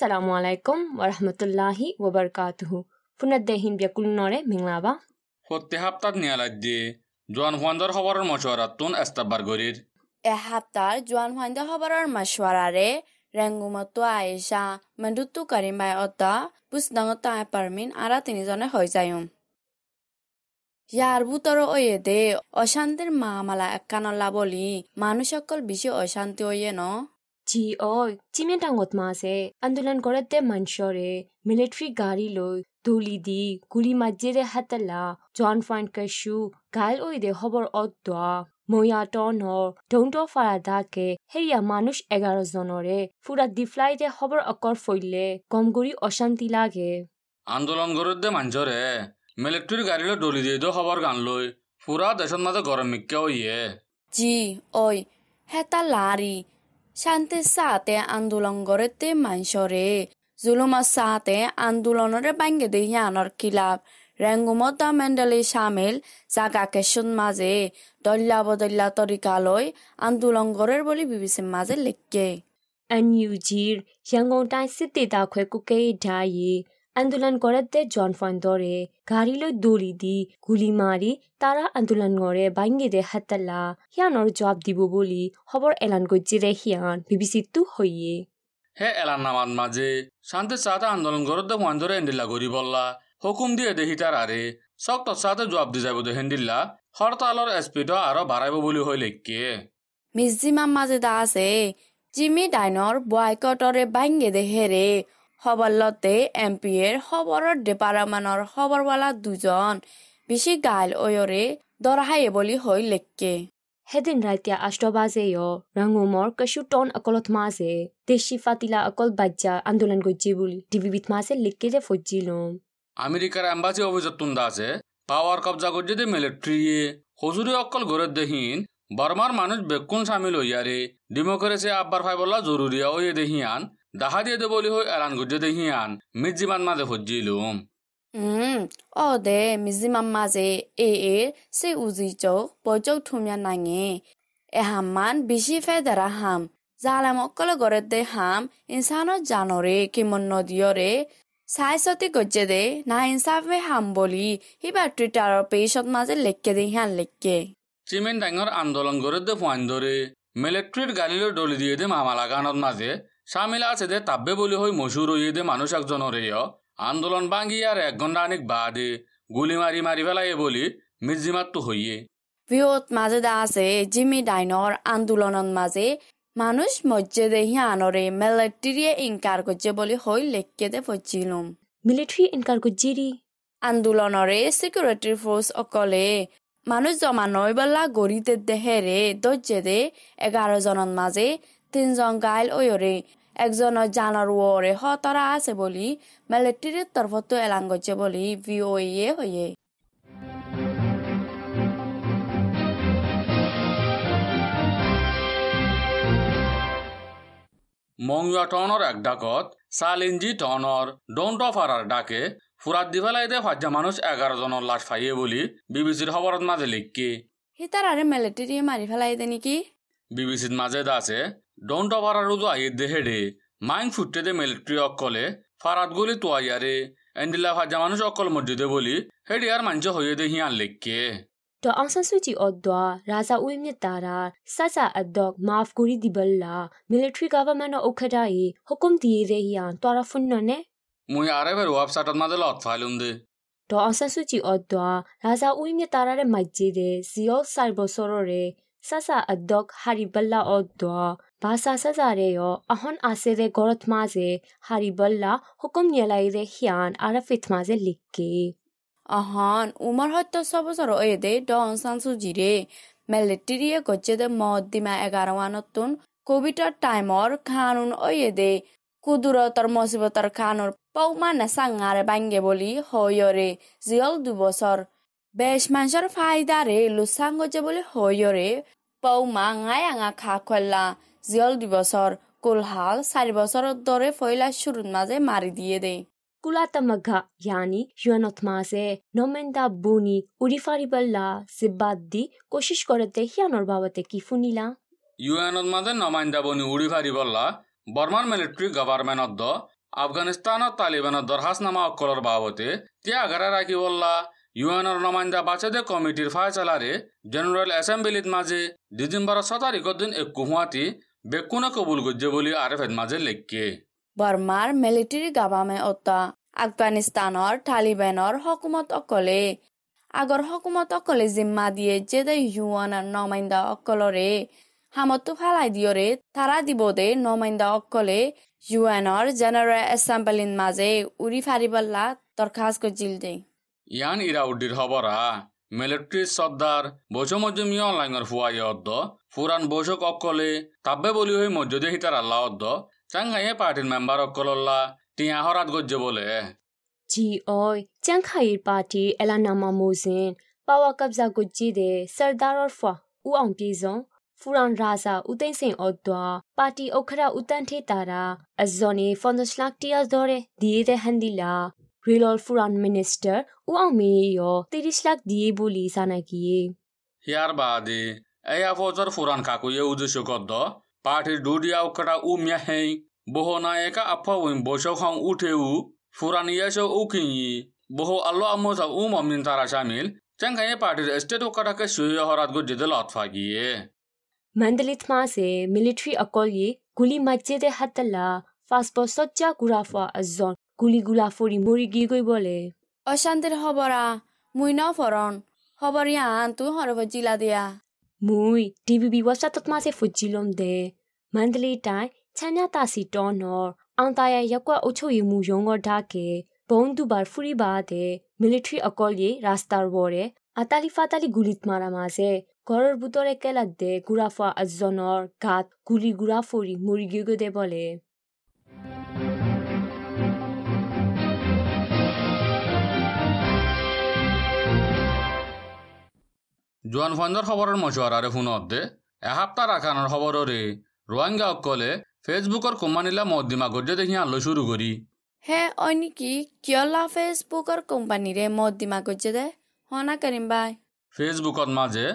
wa rahmatullahi wa barakatuhu funadde hin biakul nore minglaba. প্রতি সপ্তাহ নিয়ালাদ্দি জোয়ান ফুয়ান্দর খবরের মশওয়ারাতুন এস্তাবার গরির এ হাপ্তার জোয়ান ফাইন্দা খবরের মাসওয়ারারে রেঙ্গুমতো আয়েশা মেন্ডুতু কারিমাই অতা বুসদাঙত আয় পারমিন আরা তিনিজনে হৈ যায়ুম ইয়ার ভিতর ওয়েদে অশান্তির মামালা একখানলা বলি মানুষ সকল বেশি অশান্তি ওয়ে ন জি ওই চিমেন টাঙ্গত মাসে আন্দোলন করতে মানসরে মিলিটারি গাড়ি লই দলি দি গুলি মাজ্জেরে হাতলা জন ফাইন কাশু গাইল ওই দে খবর অদ্দা ময়া টনর ডৌন্ট ফারা দাকে হেরিয়া মানুষ এগারো জনরে ফুরা দিফ্লাইতে খবর অকর ফইলে কম করি অশান্তি লাগে আন্দোলন গরুদ্দে মাঞ্জরে মিলিটারি গাড়িলে ডলি দিয়ে দো খবর গান লই পুরা দেশের মাঝে গরম মিক্কা হইয়ে জি ওই হেতা লারি শান্তি সাথে আন্দোলন করতে মানসরে জুলুমার সাথে আন্দোলনের বাঙ্গে দিয়ানর খিলাফ রেঙ্গুমতা মেন্ডেলি সামিল জাগাকে সুন মাঝে দল্লা বদল্লা তরিকালৈ আন্দোলন গড়ের বলি বিবিসির মাঝে লিখকে NUGর ইয়াঙ্গং টাই সিতে দাခွဲကုကေဒာယေ আন্দোলন করতে জন ফন্দরে গাড়ি লই দড়ি দি গুলি মারি তারা আন্দোলন করে বাইঙ্গে দে হাতলা হিয়ানর জবাব দিব বলি খবর এলান করছে রে হিয়ান বিবিসি তু হইয়ে। হে এলান নামার মাঝে শান্তি সাথে আন্দোলন গরুদ্দে ফুয়ান্দরে এন্ডিল্লা গরি বললা। হুকুম দিয়ে দেখি তার আরে শক্ত সাথে জবাব দি যাব দে হেন্ডিল্লা। হরতালর স্পিড আরও বাড়াইব বলি হই লেখকে মিজিমার মাঝে দা আছে জিমি ডাইনর বয়কটরে বাঙ্গে দে সবলতে এম পি এৰ খবৰৰ ডেপাৰমানৰ খবৰৱালা দুজন। বেছি গাইল অয়ৰে দৰহায়ে বুলি হৈ লেকে হেদিন ৰাতিয়া আষ্ট বাজে ৰঙমৰ কচু টন অকলত মাজে। দেশী ফাতিলা অকল বাজ্যা আন্দোলন গজি বুলি টিভি বিত মাজে লিকে যে ফজি লম। আমেরিকার এম্বাসি অভিযোগ তুন্দা আছে। পাওয়ার কবজা করছে দে মিলিটারি হজুরি অকল ঘরে দেহীন বর্মার মানুষ বেকুন সামিল হইয়া রে ডেমোক্রেসি আব্বার ফাইবলা জরুরি ওই দেহিয়ান দাহা দিয়ে দে বলি হই এলান করছে দেহিয়ান মিজিমান মাঝে ফজিলুম হুম ও দে মিজিমার মাঝে এ এর সে উজি চৌক বৈচক থুমিয়া নাঙে। এ হামমান বেশি ফেদারা হাম জালাম অকলে গড়ে দে হাম ইনসানত জানরে কিমন নদীয়রে। চাই চতি গজ্জে দে না ইনসাফে হাম বলি হিবা টুইটাৰৰ পেজত মাজে লেখকে দে হিয়ান লেখকে চিমেন ডাঙর আন্দোলন করে দে ফুয়ান ধরে মিলিটারির গালিলো ডলি দিয়ে দে মামালা গানত মাঝে সামিল আছে দে তাব্বে বলি হই মশুর হইয়ে দে মানুষ একজনের আন্দোলন ভাঙি আর এক ঘণ্টা অনেক বাদে গুলি মারি মারি ফেলাই বলি মির্জিমাত্তু হইয়ে। ভিউত মাজে দা আছে জিমি ডাইনৰ আন্দোলনত মাজে মানুষ মজ্জে দে হিয়ানরে মেলেট্রিয়ে ইনকার করছে বলি হই লেখকে দে ফজিলুম মিলিটারি ইনকার করছে রি আন্দোলনরে সিকিউরিটি ফোর্স অকলে মানুষ জমা নয় বলা গড়িতে দেহেৰে দৰ্জে দে এঘাৰ জনৰ মাজে তিনজন গাইল ওয়রে একজনের জানার ওরে হতরা আছে বলি মিলিটারির তরফতো এলান করছে বলি ভিওএ হয়ে মংয়া টনৰ এক ডাকত চালিঞ্জি টনৰ ডন্ট ফারার ডাকে ফুরাত দি ফেলাই দে ফাজ্জা মানুষ এগারো জনের লাশ ফাইয়ে বলি বিবিসির খবরত মাঝে লিখকে। সিতার আরে মিলিটারি মারি ফেলাই দে নেকি? বিবিসির মাঝে দাসে ಡೊಂಡವರರುದು ಐದ್ದೆಹೆಡೆ মাইং ফুটতে মিলিটারি অকলে ফারাত গলি তোয়াইয়ারে এন্ডিলা ভাজা মানুষ অকল মধ্যে দে বলি হেডি আর মাঞ্চ হইয়ে হিয়ান লেখকে ড আংসান সুচি অদ্দা রাজা উইমনে তারা সাজা আদক মাফ করি দিবল্লা মিলিটারি গভর্নমেন্ট ওখদাই হুকুম দিয়ে রেহিয়ান তোরা ফুন্ননে মুই আরে বের ওয়েবসাইট মা লত ফাইলুম দে। ড আংসান সুচি অদ্দা রাজা উইমনে তারারে মাইজি দে জিও সাইবসররে ဆဆအဒေါခဟာရီဘလာအော့ဒွာဘာသာဆဆရဲရောအဟွန်အာဆေဒေဂေါရတ်မာဇေဟာရီဘလာဟုကုမ်ညလိုင်ဒေဟီယန်အာရဖစ်မာဇေလစ်ကေအဟွန်ဥမာဟတ်တဆဘဆရောအေဒေဒေါန်ဆန်ဆူဂျီရေမယ်လတီရီယကိုချေဒေမော်ဒီမာ11ဝါနတ်တွန်းကိုဗစ်တတိုင်မော်ခါနွန်အေဒေကူဒူရတမစီဘတ်ခါနွန်ပေါမနဆန်ငါရဘိုင်းဂေဘိုလီဟိုယိုရေဇီယောဒူဘဆော বেশ মানুষের ফাইদারে লুসাং গজে বলে হইরে পৌ মা আঙা খা খেলা জিয়ল দিবসর কুলহাল চারি বছর দরে ফইলা সুরুন মাঝে মারি দিয়ে দে কুলাতামঘা ইয়ানি হিয়নত মাসে নমেন্দা বুনি উড়িফারিবল্লা সিব্বাদ দি কোশিস করেতে হিয়ানোর বাবতে কি ফুনিলা ইউএনত মাঝে নমাইন্দা বনি উড়ি ভারি বললা বর্মান মিলিটারি দ আফগানিস্তান তালিবান দরহাস নামা অকলর বাবতে তিয়া আগারা রাখি বললা বাচেদে কমিটির ফায়চালারে জেনারেল অ্যাসেম্বলিত মাঝে ডিসেম্বর ছ তারিখের দিন একু হুয়াতি বেকুনে কবুল গজ্জে বলি আরেফেদ মাঝে লেখকে। বর্মার মিলিটারি গাভামে অত্তা আফগানিস্তানৰ তালিবানৰ হকুমত অকলে। আগৰ হকুমত অকলে জিম্মা দিয়ে যে দে ইউএনৰ নমাইন্দা অকলৰে। হামতো ফালাই দিয়ৰে তাৰা দিব দে নমাইন্দা অকলে। ইউএনৰ জেনেৰেল এছেম্বলিৰ মাজে উৰি ফাৰিবল্লা দৰখাস্ত কৰিছিল দে। ইয়ান ইরাউদ্দির হবরা। মিলিট্রি সর্দার বৈশ মজমিয় অনলাইনের ফুয়াই অদ্দ। ফুরান বৈশক অকলে তাব্বে বলি হয়ে মজদে হিতার আল্লাহ অদ্দ। চাংখাইয়ে পার্টির মেম্বার অকলল্লা টিয়া হরাত গজ্জে বলে। জি ওই চাংখাইয়ের পার্টি এলানামা মোজেন। পাওয়া কবজা গজ্জি দে, সর্দার অর ফুয়া উ আং পিজন ফুরান রাজা উতেন সিং অদ্দা। পার্টি ওখরা উতান ঠে তারা। আজনে ফন্দশলাক টিয়া ধরে, দিয়ে দে হান্দিলা। Rilol Foreign Minister U Aumi yo 30 lakh দিয়ে বলি সানাকি হিয়ার বাদে এই আফজর ফুরান কাকুয়ে উদ্দেশ্য কদ্দ পার্টির ডুডিয়া উকটা উ মিয়া হেই বহনা একা আফা উইম বসে খং উঠে উ ফুরান ইয়াস উ কিই বহু আল্লো আমসা উ মমিন তারা শামিল চেঙ্গাই পার্টির স্টেট উকটাকে সুয়ে হরাত গো জেদে লতফা গিয়ে মন্ডলিত মাসে মিলিটারি অকলিয়ে গুলি মজ্জেদে হাতলা ফাসবো সজ্জা গুরাফা আজন কুলিগুলা ফরি মরি গিয়ে কই বলে। অশান্তির হবরা মুই ন ফরন হবর ইয়ান তুই হরব জিলা দিয়া। মুই টিভি বিবসা তত মাসে ফুজিলম দে। মান্দলি টাই ছানা তাসি টনর আন্তায়া ইয়াকুয়া উছো ই মু যঙ্গর ঢাকে। বন্ধু বার ফুরি বা দে। মিলিটারি অকলিয়ে রাস্তার বরে আতালি ফাতালি গুলিত মারা মাসে ঘরের ভিতরে কেলাক দে। গুড়াফা আজজনের গাত গুলি গুড়া ফরি মরি দে বলে। জোয়ান ফন্দর খবরের মশওয়ারারে ফোনত দে এসপ্তাহ রাখানোর খবররে রোহিঙ্গা অকলে ফেসবুকর কোম্পানিলা মদ্দিমা গজ্জে দেখি আনলো শুরু করি হে অই নেকি কিয়লা ফেচবুকৰ কোম্পানীৰে মদ দিমা কৰিছে দে? হনা কৰিম বাই। ফেসবুকত মাঝে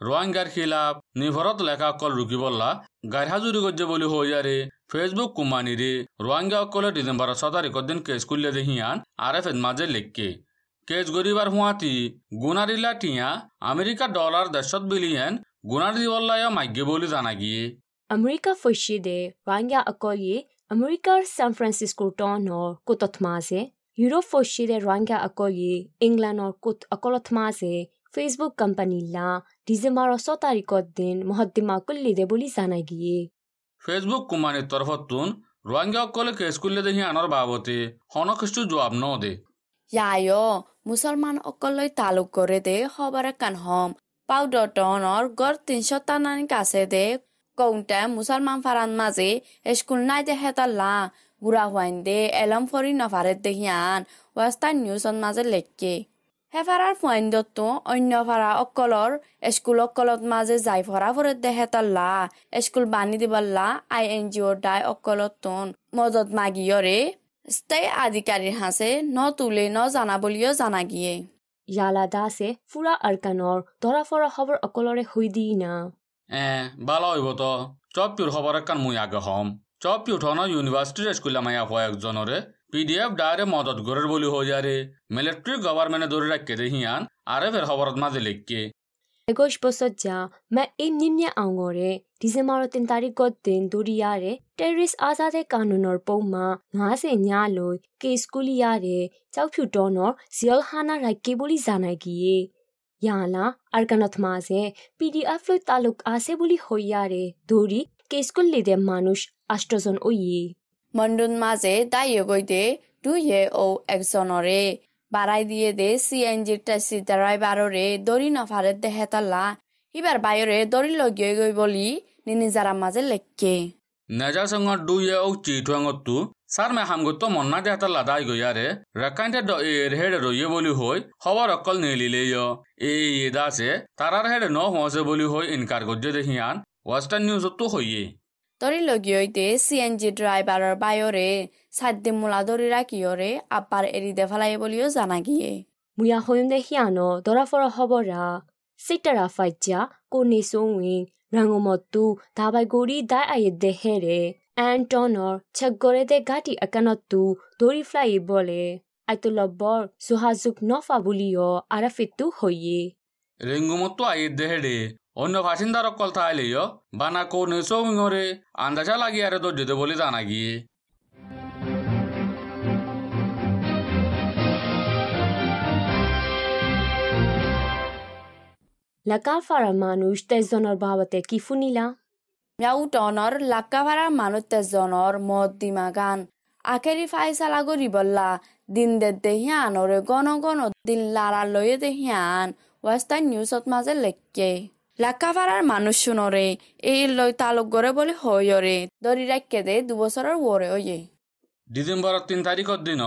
রোহিঙ্গার খিলাফ নিভরত লেখা অকল রুকি বললা গাইর হাজুরি গজ্জে বলি হইয়ারে ফেসবুক কোম্পানিরে রোহিঙ্গা অকলে ডিসেম্বর ছ তারিখের দিন কেস করলে দেখিয়ান আর এফ মাঝে লেখকে। কেস গরিবার হুয়াতি গুনারিলা টিয়া আমেরিকা ডলার দেশত বিলিয়ন গুনার দিবল্লায় মাগ্যে বলি জানা গিয়ে আমেরিকা ফসি দে রাঙ্গা আকলিয়ে আমেরিকার সান ফ্রান্সিসকো টনর কোতত মাসে ইউরোপ ফসি দে রাঙ্গা আকলিয়ে ইংল্যান্ডর কোত আকলত মাসে ফেসবুক কোম্পানি লা ডিসেম্বর ছ তারিখের দিন মহদ্দিমা কুল্লি দে বলি জানা গিয়ে ফেসবুক কোম্পানির তরফতুন রোহিঙ্গা অকলে কেস করলে দেখি আনার বাবতে হনখ্রিস্ট জবাব ন দে ইয়ায় মুছলমান অকলৈ তালুক দে খবৰ কান হম। পাউডৰ টনৰ গড় তিনশ টানানি কাছে দে। কৌন্তে মুছলমান ফাৰান মাজে, স্কুল নাই দে হেতাল্লা বুঢ়া হোৱাইন দে, এলম ফৰি নফাৰে দেহিয়ান ৱেষ্টাৰ্ণ নিউজৰ মাজে লেখকে হেফাৰাৰ ফুৱাইন্দতো অন্য ফাৰা অকলৰ, স্কুল অকলত মাজে যাই ফৰা ফৰত দে হেতাল্লা স্কুল বানি দিবল্লা আই এন জি অ'ৰ দাই অকলতোন, মদত মাগিয়ৰে স্থায়ী আধিকাৰীৰ হাঁচে ন তোলে ন জানাবলীও জানাগিয়ে ইয়ালা দাসে ফুৰা আৰ কাণৰ ধৰা ফৰা খবৰ অকলৰে শুই দি না এ বালা হব তো চপিউৰ খবৰ কাৰণ মই আগে হম চপিউঠ ন ইউনিভাৰ্চিটিৰ স্কুলে মায়া হোৱা একজনৰে পি ডি এফ ডায়েৰে মদত গড়ৰ বুলি হৈ যাৰে মিলিট্ৰি গভাৰ্মেণ্টে দৌৰি ৰাখে দে আৰে ফেৰ খবৰত মাজে লেখকে এগোশ বছর যা মা এই নিম্নে আঙরে ডিসেম্বর তিন তারিখত দিন দরিয়ারে টেরিস আজাদে কানুনৰ পৌমা ঘাঁচে ঞা লৈ কে স্কুলিয়াৰে চাউফিউ টনৰ চিয়ল হানা ৰাখে বুলি জানাই গিয়ে ইয়ালা আৰকানত মাঝে পি ডি এফ লৈ তালুক আছে বুলি হৈয়াৰে দৌৰি কে স্কুল লিদে মানুষ আষ্টজন ওয়ে মণ্ডুন মাজে দাইয়ে গৈ দে দুয়ে ও একজনৰে বাৰাই দিয়ে দে এন জিৰ টেক্সি ড্ৰাইভাৰৰে দৰি নফাৰে দেহে তাল্লা ইবাৰ বায়ৰে দৰি লগিয়ে গৈ বুলি নিনিজাৰা মাজে লেখকে। নেজা সঙ্গত দুইয়ে ও চিঠুয়াঙ্গতু সার মে হামগত মন্না দেহতা লাদাই গইয়ারে রেকাইন্টে ড এর হেড রইয়ে বলি হই খবর অকল নেলিলে এই এদাসে তারার হেড ন হসে বলি হই ইনকার গজ্জে দেখিয়ান ওয়েস্টার্ন নিউজ তো হইয়ে তৰি লগীয়তে চি এন জি ড্ৰাইভাৰৰ বায়ৰে চাদ্য মূলা দৰিৰা কিয়ৰে আপাৰ এৰি দেফালাই বুলিও জানা গিয়ে। মুয়া হৈম দেখি আন দৰাফৰ হবৰা। চিটাৰা ফাইজা কোনে চৌৱি ৰাঙমতু ধাবাই গৰি দাই আয়ে দেহেৰে। এণ্টনৰ চেগৰে দে গাটি একানতো দৰি ফ্লাই বলে। আইটো লব্বৰ চোহাযোগ নফা বুলিও আৰাফিতু হৈয়ে ৰেঙমতো আয়ে দেহেৰে। অন্য বাসিন্দার অকল থাইলেও বানা কো নেসো উঙরে আন্দাজা লাগিয়ারে তো যেতে বলে জানা গিয়ে। লাকাফারা মানুষ তেজনের বাবতে কি ফুনিলা? মিয়াউ টনৰ লাক্কাভাৰাৰ মানুহ তেজনৰ মদ দিমা গান আখেৰি ফাইচালা কৰি বল্লা দিন দে দেহিয়ানৰে গণ গণ দিন লাৰা লৈয়ে দেহিয়ান। ৱেষ্টাৰ্ণ নিউজত মাজে লেখকে। লাক্কাভাৰাৰ মানুহ শুনৰে এই লৈ তালুক গৰে বুলি হয়ৰে দৰি ৰাখকে দে দুবছৰৰ ওৰে অয়ে। ডিসেম্বরের তিন তারিখের দিন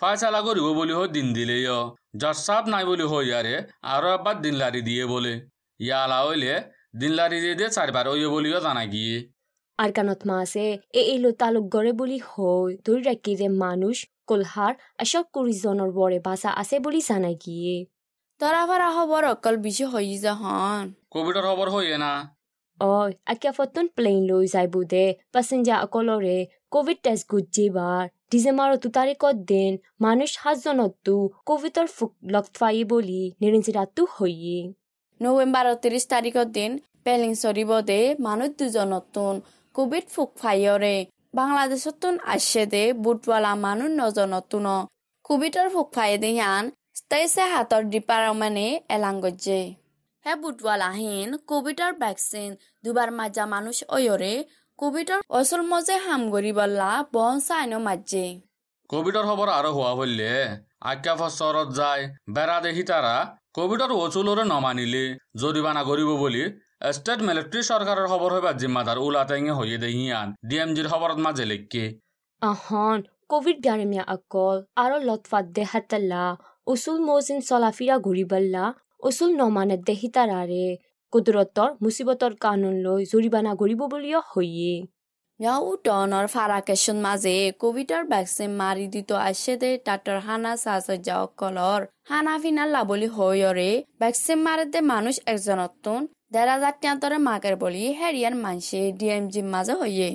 ফায়সালা করিব বলি হয় দিন দিলেই যার সাপ নাই বলি হয় ইয়ারে আরও একবার দিন লারি দিয়ে বলে। ইয়ালা হইলে দিন লারি দিয়ে দিয়ে চারবার ওই বলিও জানা গিয়ে। আরকানত মাসে এ এলো তালুক গড়ে বলি হয় ধরি রাখি যে মানুষ কলহার আশক কুড়িজনের বরে বাসা আছে বলি জানা গিয়ে। ভাৰা খবৰ অকল বেছি হৈ যে হন কোভিডের খবর হইয়ে না অই আকিয়া ফতন প্লেন লৈ যাই বুদে প্যাসেঞ্জার অকলরে কোভিড টেস্ট গুজিবার ডিসেম্বর দু তারিখত দিন মানুষ সাতজনতো কোভিডর ফুক লগ বলি নিৰিঞ্চিৰাটো হইয়ে নৱেম্বৰৰ ত্ৰিছ তাৰিখৰ দিন পেলিং চৰিবদে মানুহ দুজনতোন কোভিড ফুক ফাইয়ৰে বাংলাদেশতোন আসছে দে বুটৱালা মানুহ নজনতোন কোভিডৰ ফুক ফাই দে ইয়ান ষ্টাইছে হাতৰ ডিপাৰ্টমেণ্টে এলাং গজ্জে। হে বুটৱালা হিন কোভিডৰ ভেকচিন। দুবাৰ মাজা মানুহ অয়ৰে কোভিডৰ অচল মজে হাম গৰিবল্লা বন চাইনো মাজে। কোভিডের খবর আরও হওয়া হইলে আজ্ঞা ফসরত যায় বেড়া দেখি তারা কোভিডের ওচুলরে নমানিলে। জরিমানা করিব বলি স্টেট মিলিটারি সরকারের খবর হইবার জিম্মাদার উলাতেঙে হইয়ে দেহিয়ান ডিএমজির খবরত মাঝে লেখকে আহন কোভিড গারেমিয়া অকল আৰু লতফাত দে উসুল মজিন চলাফিৰা ঘূৰিবল্লা উসুল নমানে দে হিতাৰাৰে কুদৰতৰ মুচিবতৰ কানুন লৈ জৰিমানা কৰিব বুলিও হইয়ে মিয়াও টনৰ মাজে কোভিডৰ ভেকচিন মাৰি দিত আছে দে তাতৰ হানা সাহসজ্জা অকলৰ হানা ফিনা লাবলি হয়ৰে ভেকচিন মাৰে দে মানুষ একজনতোন দেড় হাজার তিয়াত্তরে মাকের বলি হেরিয়ান মানসে ডিএমজি মাঝে হইয়ে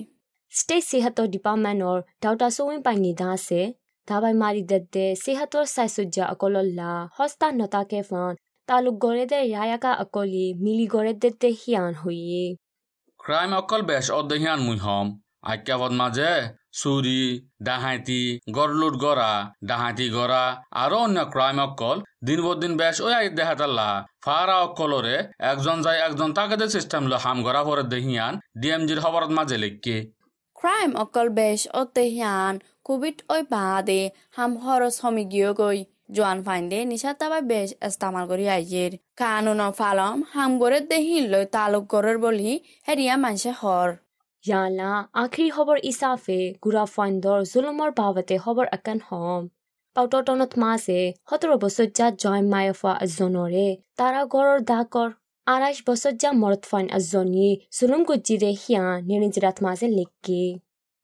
ষ্টেট সিহাতৰ ডিপাৰ্টমেণ্টৰ ডাউটা চৌন পাইনি আছে দাবাই মাৰি দে সিহাতৰ চাইচুজ্জা অকলল্লা হস্তা নতাকে ফন তালুক গড়ে দে ৰায়াকা অকলি মিলি গড়ে দে হিয়ান হইয়ে ক্রাইম অকল বেশ অধ্যহিয়ান মুই হম আজ্ঞাপদ মাঝে চুরি ডাহাইতি গড়লুট গড়া ডাহাইতি গড়া আরও অন্য ক্রাইম অকল দিন দিন বেশ ওই আই দেখাতাল্লা ফারা অকলরে একজন যায় একজন তাকে সিস্টেম লো হাম গড়া পরে দেহিয়ান ডিএমজির খবরত মাঝে লিখকে ক্রাইম অকল বেশ অতে হিয়ান কোভিড ওই বাদে হাম হরস হমি গিয়ে গই জোয়ান ফাইন্দে নিশা তাবাই বেশ ইস্তামাল করি আইয়ের কানুন ফালম হাম গড়ে দেহিন লই তালুক গড়ের বলি হেরিয়া মানসে হর ইয়ালা আখৰি খবৰ ইচাফে গুৰা ফাইণ্ডৰ জুলুমৰ বাবতে খবৰ আকান হম পাউটনত মাছে সোতৰ বছৰীয়া জয় মায়ফা এজনৰে তাৰা গড়ৰ দাকৰ এজনী জুলুম গুজিৰে সিয়া নিৰিঞ্জিৰাত মাছে লিখকে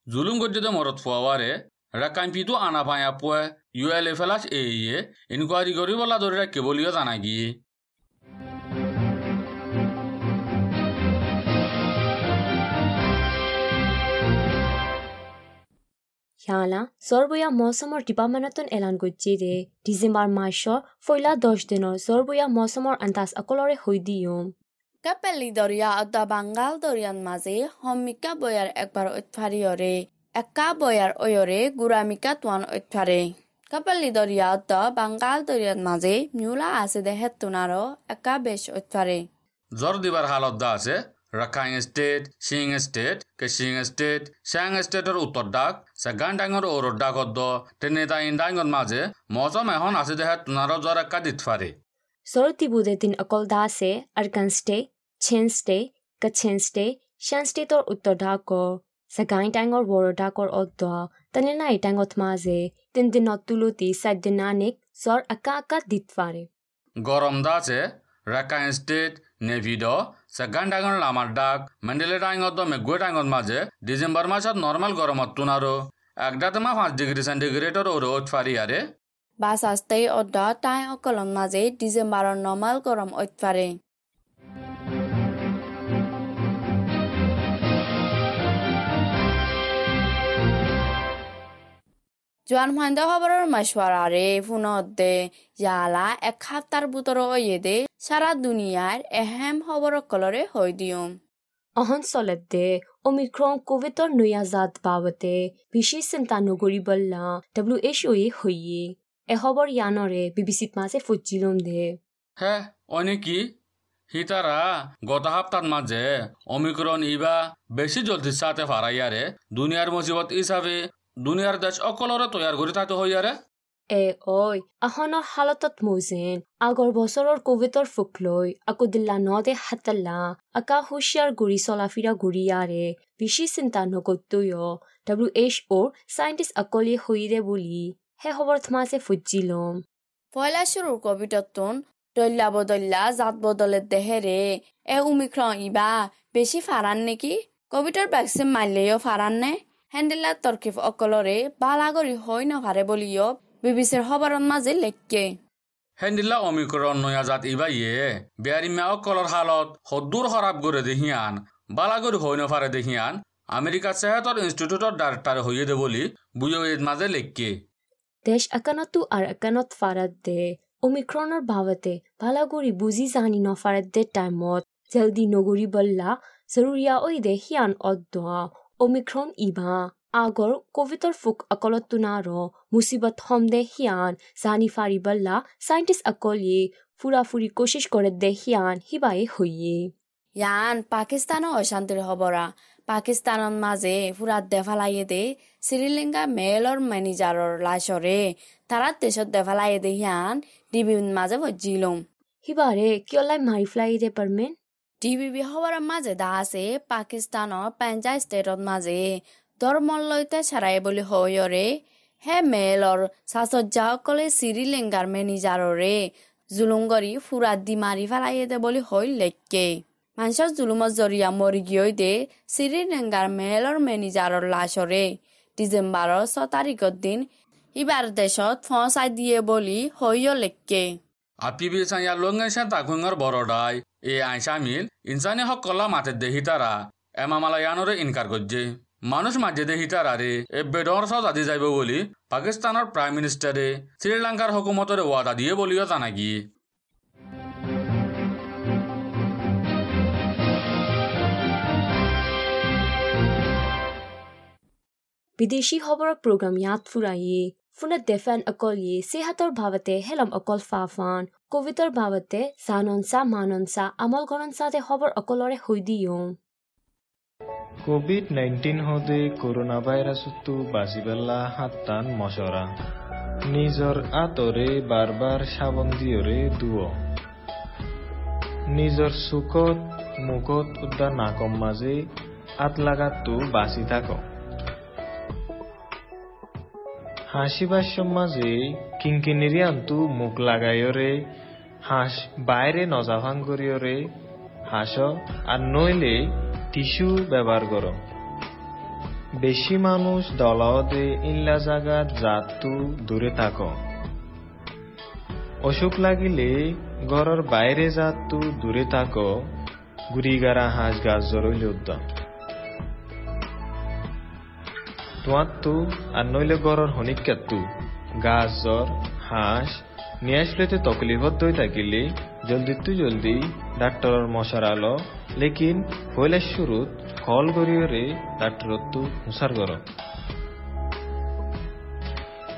জুলুম গজ্জেদে মরত ফুয়াওয়ারে রাকাইম পিতু আনা পায়া পুয়ে ইউএলএ ফেলাস এ ইয়ে ইনকোয়ারি করি বলা ধরে রাখকে বলিও জানা গিয়ে ইয়ালা জৰবয়া মৌচুমৰ ডিপাৰ্টমেণ্টত এলান গুজিৰে ডিচেম্বৰ মাৰ্চৰ ফৈলা দহ দিনৰ জৰবয়া মৌচুমৰ আন্দাজ অকলৰে হৈ দিয়ম কাপেলি দরিয়া অদা বাঙ্গাল দরিয়ান মাঝে হমিকা বয়ার একবার ঐতফারিয়রে একা বয়ার ওয়রে গুরামিকা তুয়ান ঐতফারে কাপেলি দরিয়া অদা বাঙ্গাল দরিয়ান মাঝে মিউলা আছে দেহে তুনারো একা বেশ ঐতফারে জ্বর দিবার হালত দা আছে Rakhine state Chin state Kachin state Shan ষ্টেটৰ উত্তৰ ডাক চেগান ডাঙৰ ঔৰ ডাকত দেনেদা ইন ডাঙৰ মাজে মজম এখন আছে দেহে টুনাৰ জ্বৰ একা দি ফাৰে চৰতী বুজে দিন অকল দাসে Arakan state Chin state Kachin state Shan ষ্টেটৰ উত্তৰ ডাক চেগাই ডাঙৰ বৰ ডাকৰ অদ্দ তেনেনা এই ডাঙত মাজে তিনিদিনত তুলতি চাৰিদিনানিক জ্বৰ একা একা দি ফাৰে গৰম দাসে ৰাকাইং ষ্টেট নেভিড সেগান ডাঙর লামার ডাক মেন্ডেলে ডাঙত মেঘুয়ে ডাঙত মাঝে ডিসেম্বর মাসত নর্মাল গরমত তুনারো একদাতে মা পাঁচ ওর ওত ফারি আরে বাস আসতে অদা তাই অকলন মাঝে ডিসেম্বরের নমাল গরম ঐতফারে জোৱান ফাইন্দা খবৰৰ মাছৱাৰাৰে ফোনত দে ইয়ালা এক সাপ্তাৰ বুটৰ অয়ে দে সাৰা দুনিয়াৰ এহেম খবৰ কলৰে হৈ দিওঁ। অঞ্চলতে অমিক্ৰন কোভিডৰ নয়া জাত বাবতে বিশেষ চিন্তা নকৰি বল্লা ডাব্লিউ এইচ অ'য়ে হৈয়ে। এহবৰ ইয়ানৰে বিবিচিত মাছে ফুজিলম দে। হে অনেকি হিতারা গত সপ্তাহ মাঝে অমিক্রন ইবা বেশি জলদি সাথে ফারাইয়ারে দুনিয়ার মুসিবত হিসাবে দুনিয়াৰ দেশ অকলৰে তৈয়াৰ কৰি থাকে হয় ইয়াৰে। এ ঐ আহনৰ হালতত মৌজিন আগৰ বছৰৰ কভিডৰ ফুক লৈ আকৌ দিল্লা নদে দে হাতাল্লা আকা হুচিয়াৰ গুৰি চলা ফিৰা ঘূৰি ইয়াৰে বেছি চিন্তা নকৰ্তৈ ডাব্লিউ এইচ অ'ৰ চাইণ্টিষ্ট অকলে হৈৰে বুলি সেই খবৰ থমাছে ফুটজি ল'ম। পইলাচুৰৰ কভিডতোন দল্লা বদল্লা জাত বদলে দেহেৰে এ উমিক্ৰ ইবা বেছি ফাৰান নেকি? কভিডৰ ভেকচিন মাৰিলেও ফাৰান নে? হেণ্ডেলা তৰ্কিফ অকলৰে বালাগৰি হৈ নভাৰে বুলিও বিবিচিৰ সবৰণ মাজে লেখকে হেণ্ডিলা অমিক্ৰণ নয়াজাত ইবাইয়ে বেয়াৰিমা অকলৰ হালত সদূৰ খৰাপ কৰি দেহিয়ান বালাগৰি হৈ নভাৰে দেহিয়ান আমেৰিকা চেহেতৰ ইনষ্টিটিউটৰ ডাইৰেক্টৰ হৈয়ে দে বুলি বুজৰিত মাজে লেখকে দেশ একানতো আৰু একানত ফাৰাত দে অমিক্ৰণৰ ভাৱতে বালাগৰি বুজি জানি নফাৰে দে টাইমত। জেলদি নগৰী বল্লা জৰুৰীয়া ঐ দে সিয়ান অদ্দোৱা ইবা আগৰ কোভিডৰ ফুক অকলতো নাৰ মুচিবত হম দে সিয়ান জানি ফাৰি বল্লা চাইণ্টিষ্ট অকলিয়ে ফুৰা ফুৰি কোচিছ কৰে দে সিয়ান সিবাই হৈয়ে ইয়ান পাকিস্তানৰ অশান্তিৰ খবৰা পাকিস্তানৰ মাজে ফুৰাত দেফালাইয়ে দে শ্ৰীলংকা মেলৰ মেনেজাৰৰ লাশৰে তাৰাত দেশত দেফালাইয়ে দে সিয়ান ডিবিৰ মাজে ভজিলম সিবাৰে কিয়লাই মাৰি ফ্লাই দে পাৰমেন ডিবিবি খবৰৰ মাজে দা আছে, পাকিস্তানৰ পাঞ্জাৱ ষ্টেটত মাজে ধৰ্মলৈতে চাৰাই বুলি হয়ৰে। হে মেলৰ চাচজ্জাসকলে শ্ৰীলংকাৰ মেনেজাৰৰে জুলুম কৰি ফুৰাত দি মাৰি পেলাইয়ে দে বুলি হৈ লেখকে। মানুহৰ জুলুমৰ জৰিয়া মৰি গৈ দে শ্ৰীলংকাৰ মেলৰ মেনেজাৰৰ লাশৰে। ডিচেম্বৰৰ ছ তাৰিখৰ দিন ইবাৰ দেশত ফচাই দিয়ে বুলি হৈও লেখকে। আপি বি চাইয়া লঙ্গে সে তাকুঙ্গর বড়ডাই এ আইসা মিল ইনসানি হক কল্লা মাতে দেহি তারা। এমামালা ইয়ানরে ইনকার করছে। মানুষ মাঝে দেহি তারা রে। এ বেডর সজ আদি যাইব বলি পাকিস্তানের প্রাইম মিনিস্টারে শ্রীলঙ্কার হুকুমতরে ওয়াদা দিয়ে বলিও জানা গিয়ে বিদেশি খবৰৰ প্ৰগ্ৰাম ইয়াত ফুৰায়ে ফোনত দেফেন অকলিয়ে সেহাতৰ ভাৱতে হেলম অকল ফাফান কোভিডৰ ভাৱতে জাননচা মাননচা আমল গণনচাতে খবৰ অকলৰে হৈ দিওঁ কোভিড নাইন্টিন হদে করোনা ভাইরাসতো বাঁচিবেলা হাত্তান মশরা নিজর আতরে বারবার সাবন দিয়রে দুয় নিজর চুকত মুখত উদ্যা নাকম মাঝে আত লাগাতো বাঁচি থাক হাসিবার সমাজে কিঙ্কিনিরি আন্তু মুখ লাগাইরে হাঁস বাইরে নজাভাং করিয়রে হাঁস আর নইলে টিস্যু ব্যবহার কর বেশি মানুষ দলাওদে ইল্লা জাগাত জাতু দূরে থাক অসুখ লাগিলে ঘরের বাইরে জাতু দূরে থাক গুড়িগারা হাঁস গাছ জরইলে উদ্যম তোমারতো আর নইলে ঘরের হনিকাতু গাছ জ্বর হাঁস নিয়ে আসলেতে তকলিফত দই থাকিলে জলদি তু জলদি ডাক্তরের মশার আলো লেকিন পয়লার শুরুত কল করিয়রে ডাক্তরত্তু হুসার কর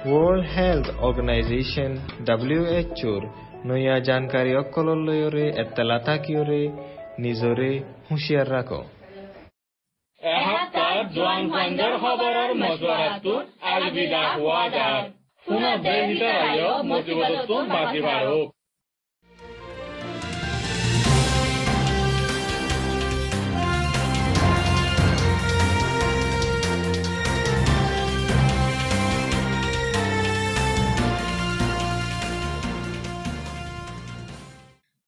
ওয়ার্ল্ড হেলথ অর্গানাইজেশন ডাব্লিউএচওর নয়া জানকারী অকলর লয়রে এত্তালা থাকিয়রে নিজরে হুঁশিয়ার রাখো জোৱান ফাইণ্ডৰ খবৰৰ মজুৱাৰাটোত আলবিদা হোৱা যায় পুনৰ দেহিতাৰায় মজিবতটো বাজি বাঢ়ক